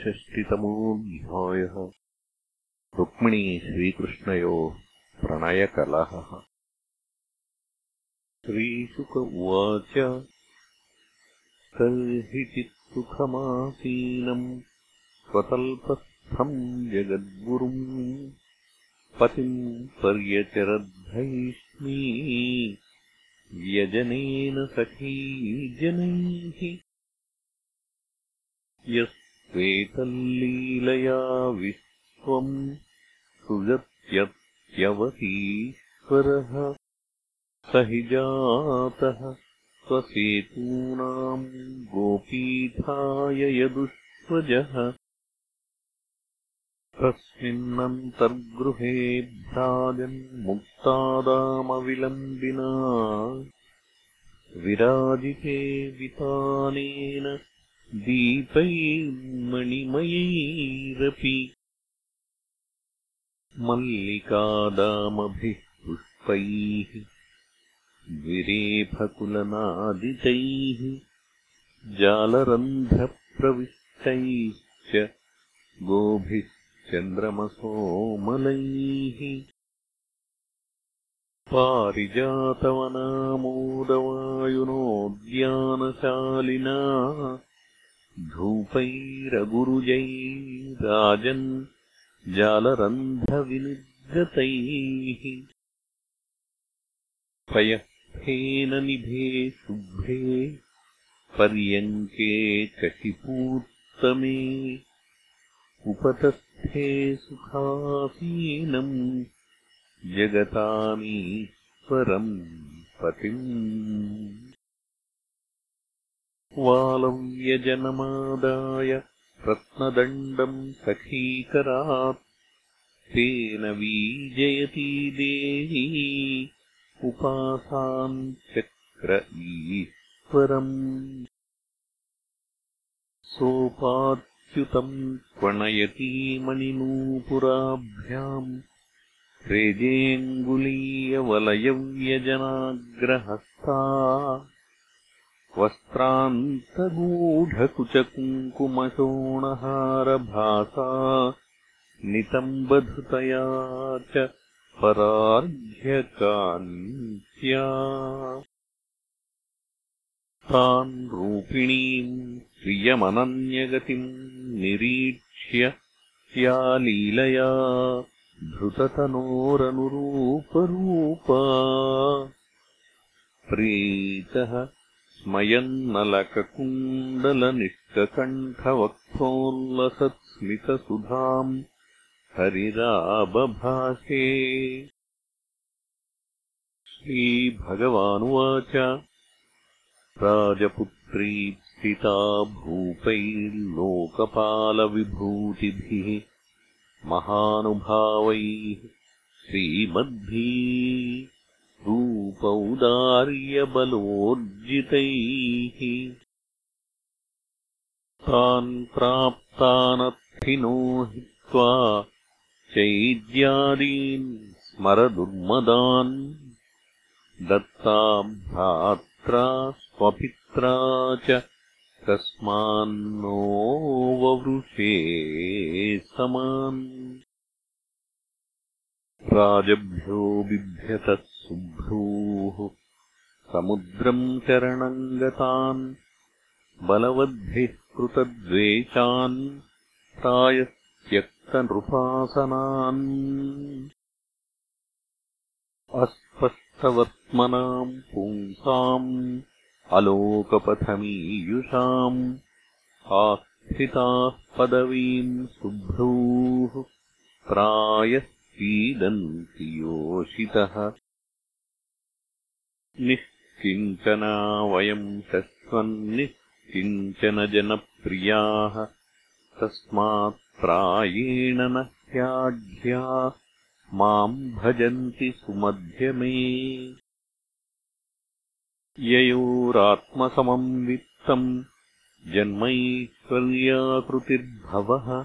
षष्टितमोऽध्यायः रुक्मिणी श्रीकृष्णयोः प्रणयकलहः। श्रीशुक उवाच तर्हि चित्सुखमासीनम् स्वतल्पस्थम् जगद्गुरुम् पतिम् पर्यचरद्धैष्मी व्यजनेन सखीजनैः यस्त्वेतल्लीलया विश्वम् सृजत्यत्यवतीश्वरः। स हि जातः स्वसेतूनाम् गोपीठाय यदुष्वजः। तस्मिन्नन्तर्गृहे भ्राजन्मुक्तादामविलम्बिना। विराजिते वितानेन दीपैर्मणिमयैरपि मल्लिकादामभिः पुष्पैः विरेफकुलनादितैः जालरन्ध्रप्रविष्टैश्च गोभिश्चन्द्रमसोमलैः पारिजातवनामोदवायुनोद्यानशालिना धूपैरगुरुजैराजन् जालरन्ध्रविनिर्गतैः पयःफेन निभे शुभ्रे पर्यङ्के कशिपूत्तमे उपतस्थे सुखासीनम् जगतामीश्वरम् पतिम् वालव्यजनमादाय रत्नदण्डम् सखीकरात्। तेन वीजयती देवी उपासाञ्चक्र ईश्वरम्। सोपाच्युतम् त्वणयतीमणिनूपुराभ्याम् रेजेऽङ्गुलीयवलयव्यजनाग्रहस्ता वस्त्रान्तगूढकुचकुङ्कुमशोणहारभासा नितम्बधृतया च परार्घ्यकान्त्या। तान् रूपिणीम् प्रियमनन्यगतिम् निरीक्ष्य या लीलया धृततनोरनुरूपरूपा। प्रीतः स्मयन्नलककुण्डलनिष्ककण्ठवक्षोल्लसत्स्मितसुधाम् हरिराबभाषे श्रीभगवानुवाच। राजपुत्री स्थिता भूपैर्लोकपालविभूतिभिः महानुभावैः श्रीमद्भी रूपौदार्यबलोर्जितैः। तान् प्राप्तानर्थिनो हित्वा चैद्यादीन् स्मरदुर्मदान्। दत्ता भ्रात्रा स्वपित्रा च कस्मान्नो ववृषे समान्। राजभ्यो बिभ्यतः शुभ्रूः समुद्रम् चरणम् गतान् बलवद्भिः कृतद्वेषान् प्रायस्त्यक्तनृपासनान् अस्पष्टवर्त्मनाम् पुंसाम् अलोकपथमीयुषाम् आस्थिताः पदवीम् शुभ्रूः प्रायः पीडन्ति योषितः निःकिञ्चना वयम् शश्वन्निःकिञ्चनजनप्रियाः तस्मात् प्रायेण न ह्याढ्या माम् भजन्ति सुमध्यमे। ययोरात्मसमम् वित्तम् जन्मैश्वर्याकृतिर्भवः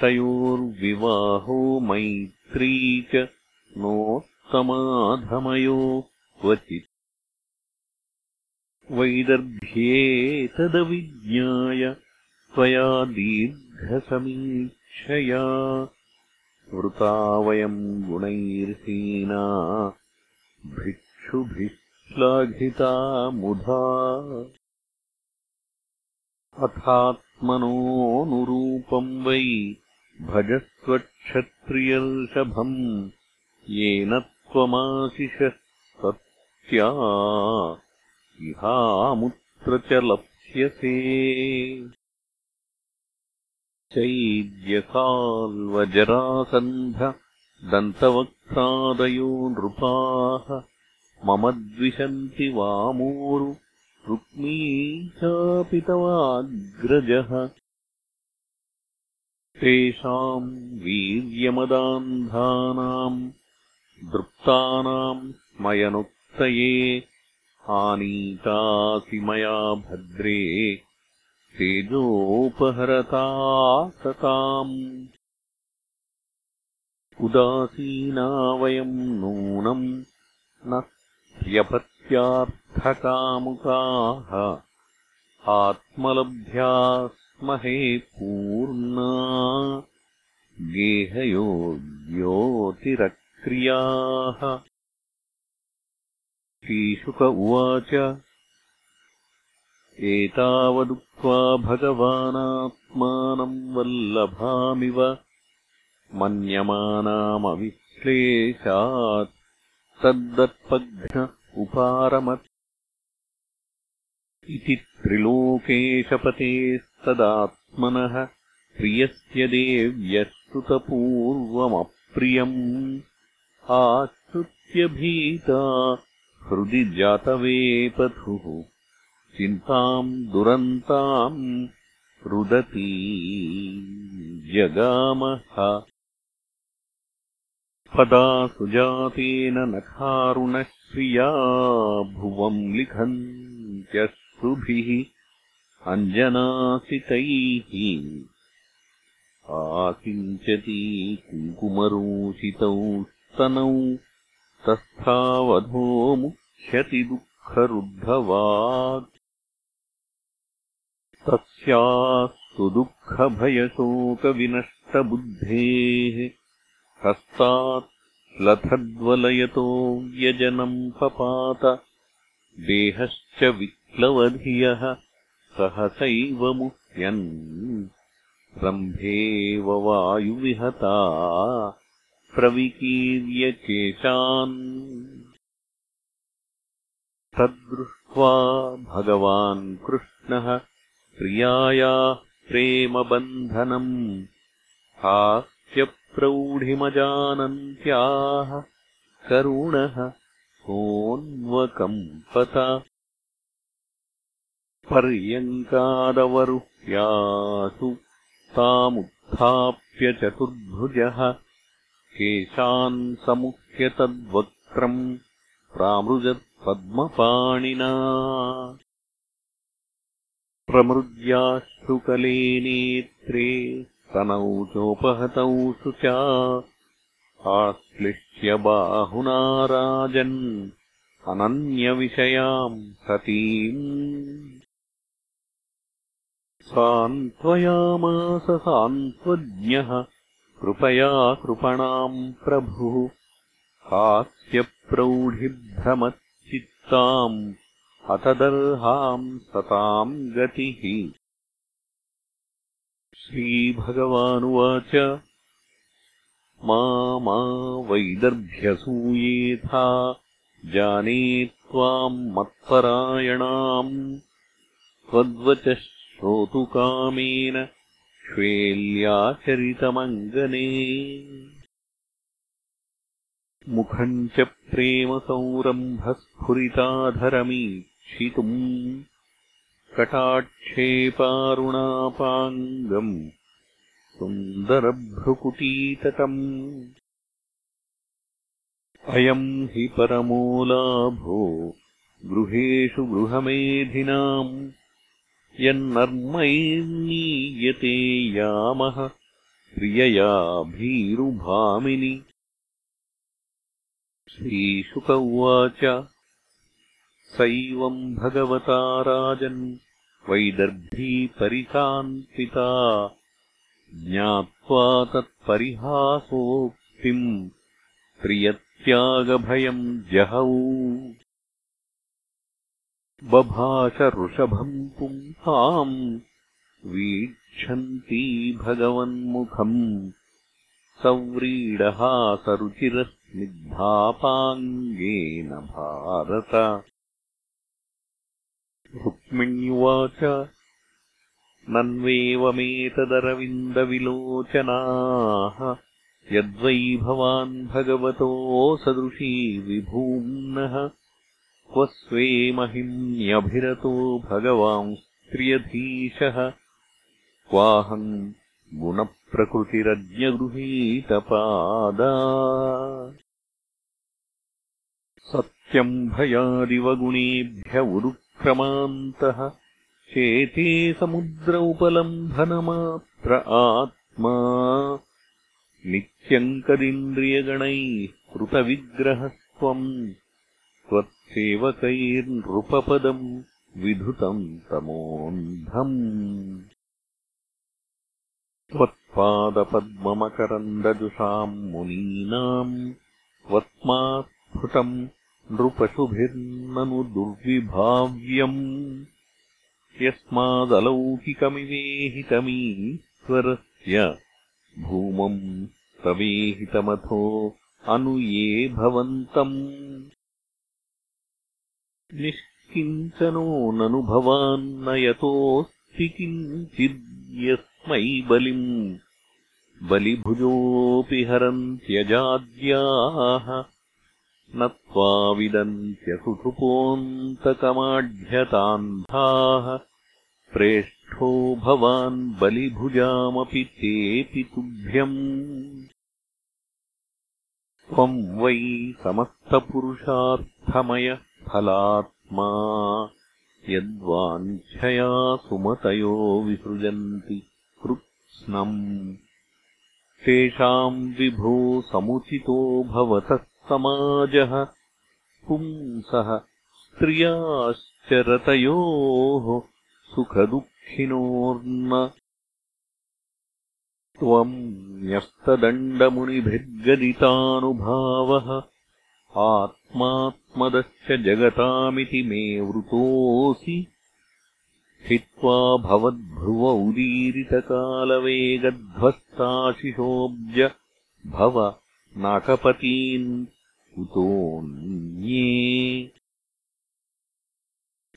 तयोर्विवाहो मैत्री च नोत्तमाधमयो क्वचित् वैदर्भ्येतदविज्ञाय त्वया दीर्घसमीक्षया वृता वयम् गुणैर्हीना भिक्षुभिः श्लाघिता मुधा। अथात्मनोऽनुरूपम् वै भजस्वक्षत्रियर्षभम् येन त्वमाशिषः इहामुत्र च लप्स्यसे चैद्यकाल्वजरासन्ध दन्तवक्त्रादयो नृपाः। मम द्विषन्ति वामोरु रुक्मी चापि तवाग्रजः। तेषाम् वीर्यमदान्धानाम् दृप्तानाम् स्मयनुक्तये आनीतासि मया भद्रे तेजोपहरता सताम्। उदासीना वयम् नूनम् न व्यपत्यार्थकामुकाः। आत्मलभ्या स्महे पूर्णा। गेहयोग्योतिरक्रियाः श्रीशुक उवाच एतावदुक्त्वा भगवानात्मानम् वल्लभामिव मन्यमानामविश्लेषात् तद्दत्पघ्न उपारमत् इति त्रिलोकेशपतेस्तदात्मनः प्रियस्य देव्यश्रुतपूर्वमप्रियम् आश्रुत्य भीता हृदि जातवेपथुः चिन्ताम् दुरन्ताम् रुदती जगामः। पदा सुजातेन नखारुणश्रिया भुवम् लिखन्त्यश्रुभिः अञ्जनासितैः। आसिञ्चती कुङ्कुमरोषितौ स्तनौ तस्थावधो मुख्यति दुःखरुद्धवाक् तस्याः सुदुःखभयशोकविनष्टबुद्धेः हस्तात् लथद्वलयतो व्यजनम् पपात। देहश्च विप्लवधियः सहसैव मुह्यन्। रम्भेव वायुविहता प्रविकीर्यकेशान् तद्दृष्ट्वा भगवान् कृष्णः प्रियायाः प्रेमबन्धनम् हास्यप्रौढिमजानन्त्याः करुणः सोऽन्वकम्पत। पर्यङ्कादवरुह्यासु तामुत्थाप्य चतुर्भुजः केशान् समुह्य तद्वक्त्रम् प्रामृजत्पद्मपाणिना। प्रमृद्याश्रुकले नेत्रे स्तनौ चोपहतौ शुचा। आश्लिष्य बाहुना राजन् अनन्यविषयाम् सतीम्। सान्त्वयामास सान्त्वज्ञः कृपया कृपणाम् प्रभुः। हास्यप्रौढिभ्रमच्चित्ताम् अतदर्हाम् सताम् गतिः। श्रीभगवानुवाच। मा मा वैदर्भ्यसूयेथा जाने त्वाम् मत्परायणाम्। त्वद्वचः श्रोतुकामेन श्वेल्याचरितमङ्गने मुखम् च प्रेमसंरम्भस्फुरिताधरमीक्षितुम्। कटाक्षेपारुणापाङ्गम् सुन्दरभ्रुकुटीतटम्। अयम् हि परमो लाभो गृहेषु गृहमेधिनाम् यन्नर्मैर्नीयते यामः प्रियया भीरुभामिनि। श्रीशुक उवाच सैवम् भगवता राजन् वैदर्भी परिशान्तिता ज्ञात्वा तत्परिहासोक्तिम् प्रियत्यागभयम् जहौ बभाषऋषभम् पुंसाम् वीक्षन्ती भगवन्मुखम् सव्रीडहासरुचिरस्निग्धापाङ्गेन भारत। रुक्मिण्युवाच नन्वेवमेतदरविन्दविलोचनाः यद्वै भवान् भगवतो सदृशी विभूम्नः क्व स्वेमहिम्न्यभिरतो भगवांस्त्रियधीशः क्वाहम् गुणप्रकृतिरज्ञगृहीतपादा सत्यम् भयादिव गुणेभ्य उरुक्रमान्तः चेते समुद्र उपलम्भनमात्र आत्मा नित्यम् कदिन्द्रियगणैः कृतविग्रहस्त्वम् त्वत्सेवकैर्नृपपदम् विधुतम् तमोऽन्धम्। त्वत्पादपद्ममकरन्दजुषाम् मुनीनाम् त्वत्मास्फुटम् नृपशुभिर्ननु दुर्विभाव्यम्। यस्मादलौकिकमिवेहितमीश्वरस्य भूमम् तवेहितमथो अनुये भवन्तम् निष्किञ्चनो ननु भवान्न यतोऽस्ति किञ्चिद्यस्मै बलिम्। बलिभुजोऽपि हरन्त्यजाद्याः न त्वाविदन्त्यसुषुपोऽन्तकमाढ्यतान्धाः प्रेष्ठो भवान् बलिभुजामपि तेऽपि तुभ्यम्। त्वम् वै समस्तपुरुषार्थमयफलात्मा यद्वाञ्छया सुमतयो विसृजन्ति कृत्स्नम्। तेषाम् विभो समुचितो भवतः समाजः। पुंसः स्त्रियाश्च रतयोः सुखदुःखिनोर्न। त्वम् न्यस्तदण्डमुनिभिर्गदितानुभावः जगतामिति मे वृतोऽसि। स्थित्वा भवद्भ्रुव उदीरितकालवेगध्वस्ताशिशोऽब्ज भव नाकपतीन् कुतोऽन्ये।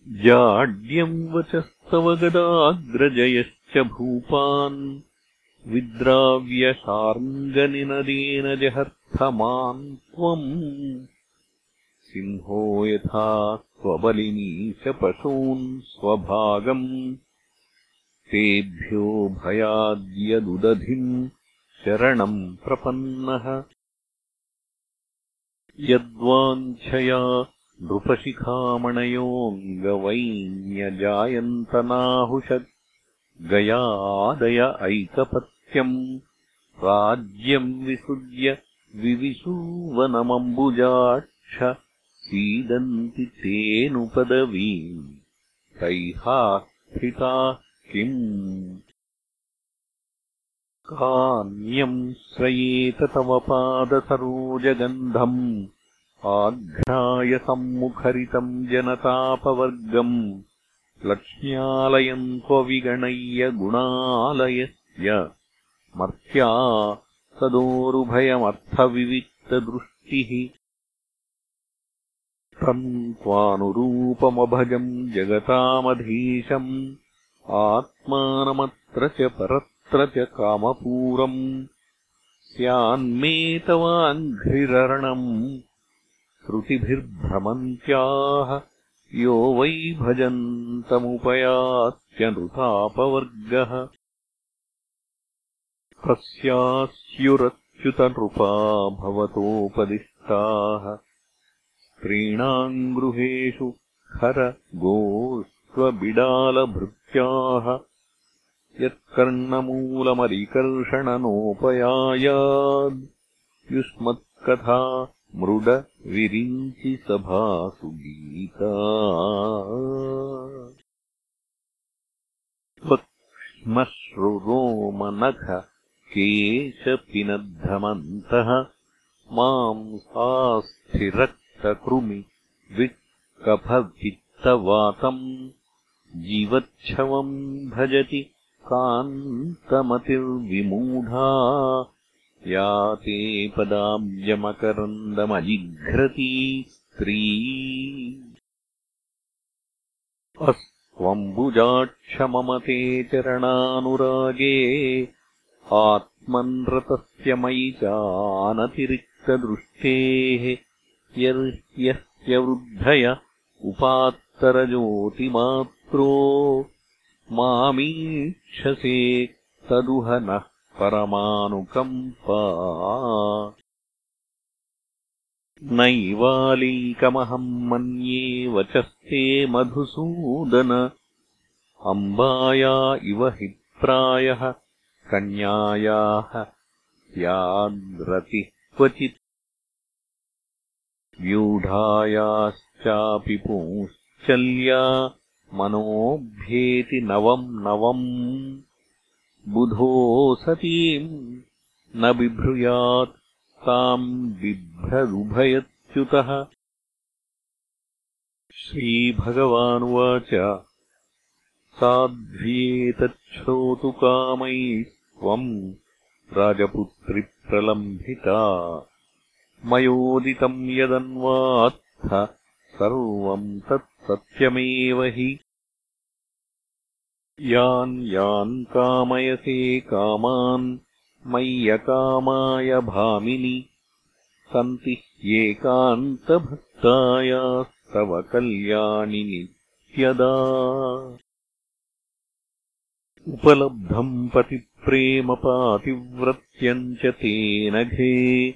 जाड्यम् वचस्तव गदाग्रजयश्च भूपान्। विद्राव्यशार्ङ्गनिनदेन जहर्थमान् त्वम् सिंहो यथा स्वबलिनीशपशून् स्वभागम्। तेभ्यो भयाद्यदुदधिम् शरणम् प्रपन्नः। यद्वाञ्छया नृपशिखामणयोऽङ्गवैन्यजायन्तनाहुषत्। गयादय ऐकपत्यम् राज्यम् विसृज्य विविशूवनमम्बुजाक्ष सीदन्ति तेऽनुपदवीम् तैहा स्थिता किम्? कान्यम् श्रयेत तव पादसरोजगन्धम् आघ्रायसम्मुखरितम् जनतापवर्गम्। लक्ष्म्यालयम् त्वविगणय्य गुणालयस्य। मर्त्या तदोरुभयमर्थविविक्तदृष्टिः तम् त्वानुरूपमभजम् जगतामधीशम् आत्मानमत्र च परत् च कामपूरम् स्यान्मे तवाङ्घ्रिरणम् श्रुतिभिर्भ्रमन्त्याः यो वै भजन्तमुपयात्यनृतापवर्गः कस्यास्युरच्युतनृपा भवतोपदिष्टाः स्त्रीणाम् गृहेषु खर गोष्वबिडालभृत्याः यत्कर्णमूलमरिकर्षणनोपयायाद् युष्मत्कथा मृड विरिञ्चि सभासु गीता वक्ष्मश्रुरोमनख केशपिनद्धमन्तः माम् सास्थिरक्तकृमि विकफवित्तवातम्। जीवच्छवम् भजति कान्तमतिर्विमूढा। या ते पदाब्जमकरन्दमजिघ्रती स्त्री। अस्त्वम्बुजाक्षममते चरणानुरागे आत्मन्रतस्य मयि चानतिरिक्तदृष्टेः यस्य वृद्धय उपात्तरज्योतिमात्रो मामीक्षसे तदुह नः परमानुकम्पा। नैवालीकमहम् मन्ये वचस्ते मधुसूदन अम्बाया इव हि प्रायः कन्यायाः स्याद्रतिः क्वचित् व्यूढायाश्चापि पुंश्चल्या मनोभ्येति नवम् नवम् बुधो सतीम् न बिभ्रूयात् ताम् बिभ्रदुभयच्युतः श्रीभगवानुवाच। साध्व्येतच्छ्रोतुकामैः त्वम् राजपुत्रिप्रलम्भिता मयोदितम् यदन्वात्थ सर्वम् तत्सत्यमेव हि। यान् यान् कामयसे कामान् मय्यकामाय भामिनि। सन्ति ह्येकान्तभक्तायास्तव कल्याणि नित्यदा। उपलब्धम् पतिप्रेमपातिव्रत्यम् च तेनघे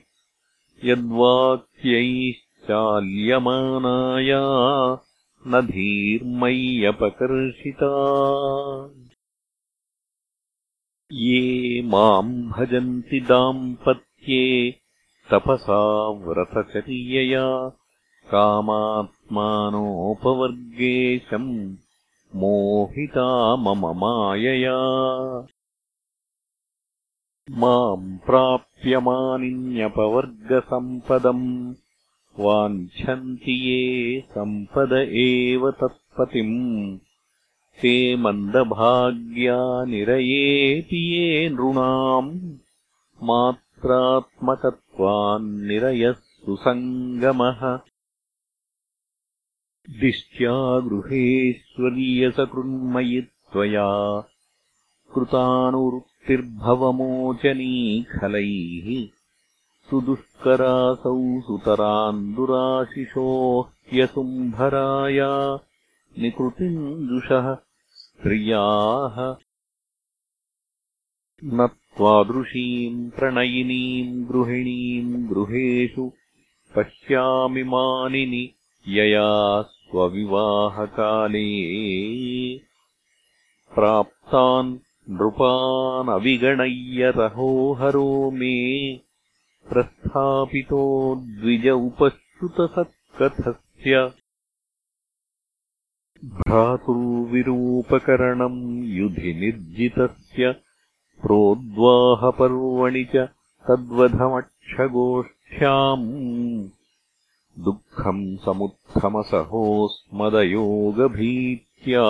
यद्वाक्यैश्चाल्यमानाया न धीर्मय्यपकर्षिता ये माम् भजन्ति दाम्पत्ये तपसा व्रतचर्यया कामात्मानोपवर्गेशम् मोहिता मम मायया माम् प्राप्यमानिन्यपवर्गसम्पदम्। वाञ्छन्ति ये सम्पद एव तत्पतिम्। ते मन्दभाग्या निरयेऽपि ये नृणाम्। मात्रात्मकत्वान्निरयः सुसङ्गमः दिष्ट्या गृहेष्वदीयसकृन्मयि त्वया। कृतानुवृत्तिर्भवमोचनी खलैः सुदुष्करासौ सुतरान्दुराशिषो निकृतिन्दुषः स्त्रियाः न त्वादृशीम् प्रणयिनीम् गृहिणीम् गृहेषु पश्यामि मानिनि यया स्वविवाहकाले प्राप्तान् नृपानविगणय्यरहोहरो मे प्रस्थापितो द्विज उपश्रुतसत्कथस्य भ्रातुर्विरूपकरणम् युधि निर्जितस्य प्रोद्वाहपर्वणि च तद्वधमक्षगोष्ठ्याम् दुःखम् समुत्थमसहोस्मदयोगभीत्या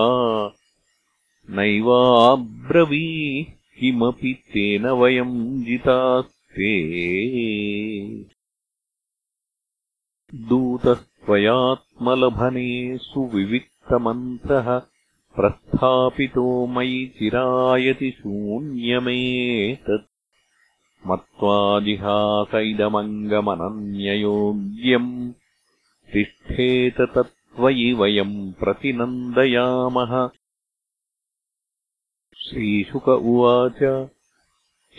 नैवाब्रवी किमपि तेन वयम् जितास्ते। दूतस्त्वयात्मलभने सुविविक्तमन्त्रः प्रस्थापितो मयि चिरायति शून्यमेतत्। मत्वा जिहास इदमङ्गमनन्ययोग्यम् तिष्ठेत तत्त्वयि वयम् प्रतिनन्दयामः श्रीशुक उवाच।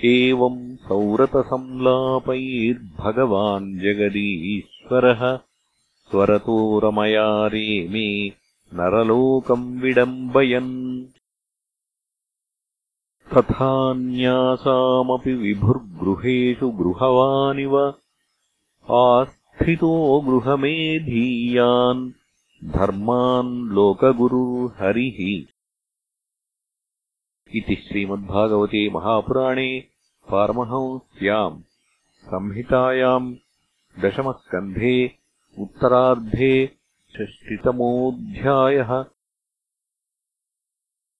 एवम् सौरतसंलापैर्भगवान् जगदीश्वरः स्वरतो रमया रेमे नरलोकम् विडम्बयन्। तथान्यासामपि विभुर्गृहेषु गृहवानिव आस्थितो गृहमेधीयान् धर्मान् लोकगुरुर्हरिः इति श्रीमद्भागवते महापुराणे पारमहंस्याम् संहितायाम् दशमस्कन्धे उत्तरार्धे षष्टितमोऽध्यायः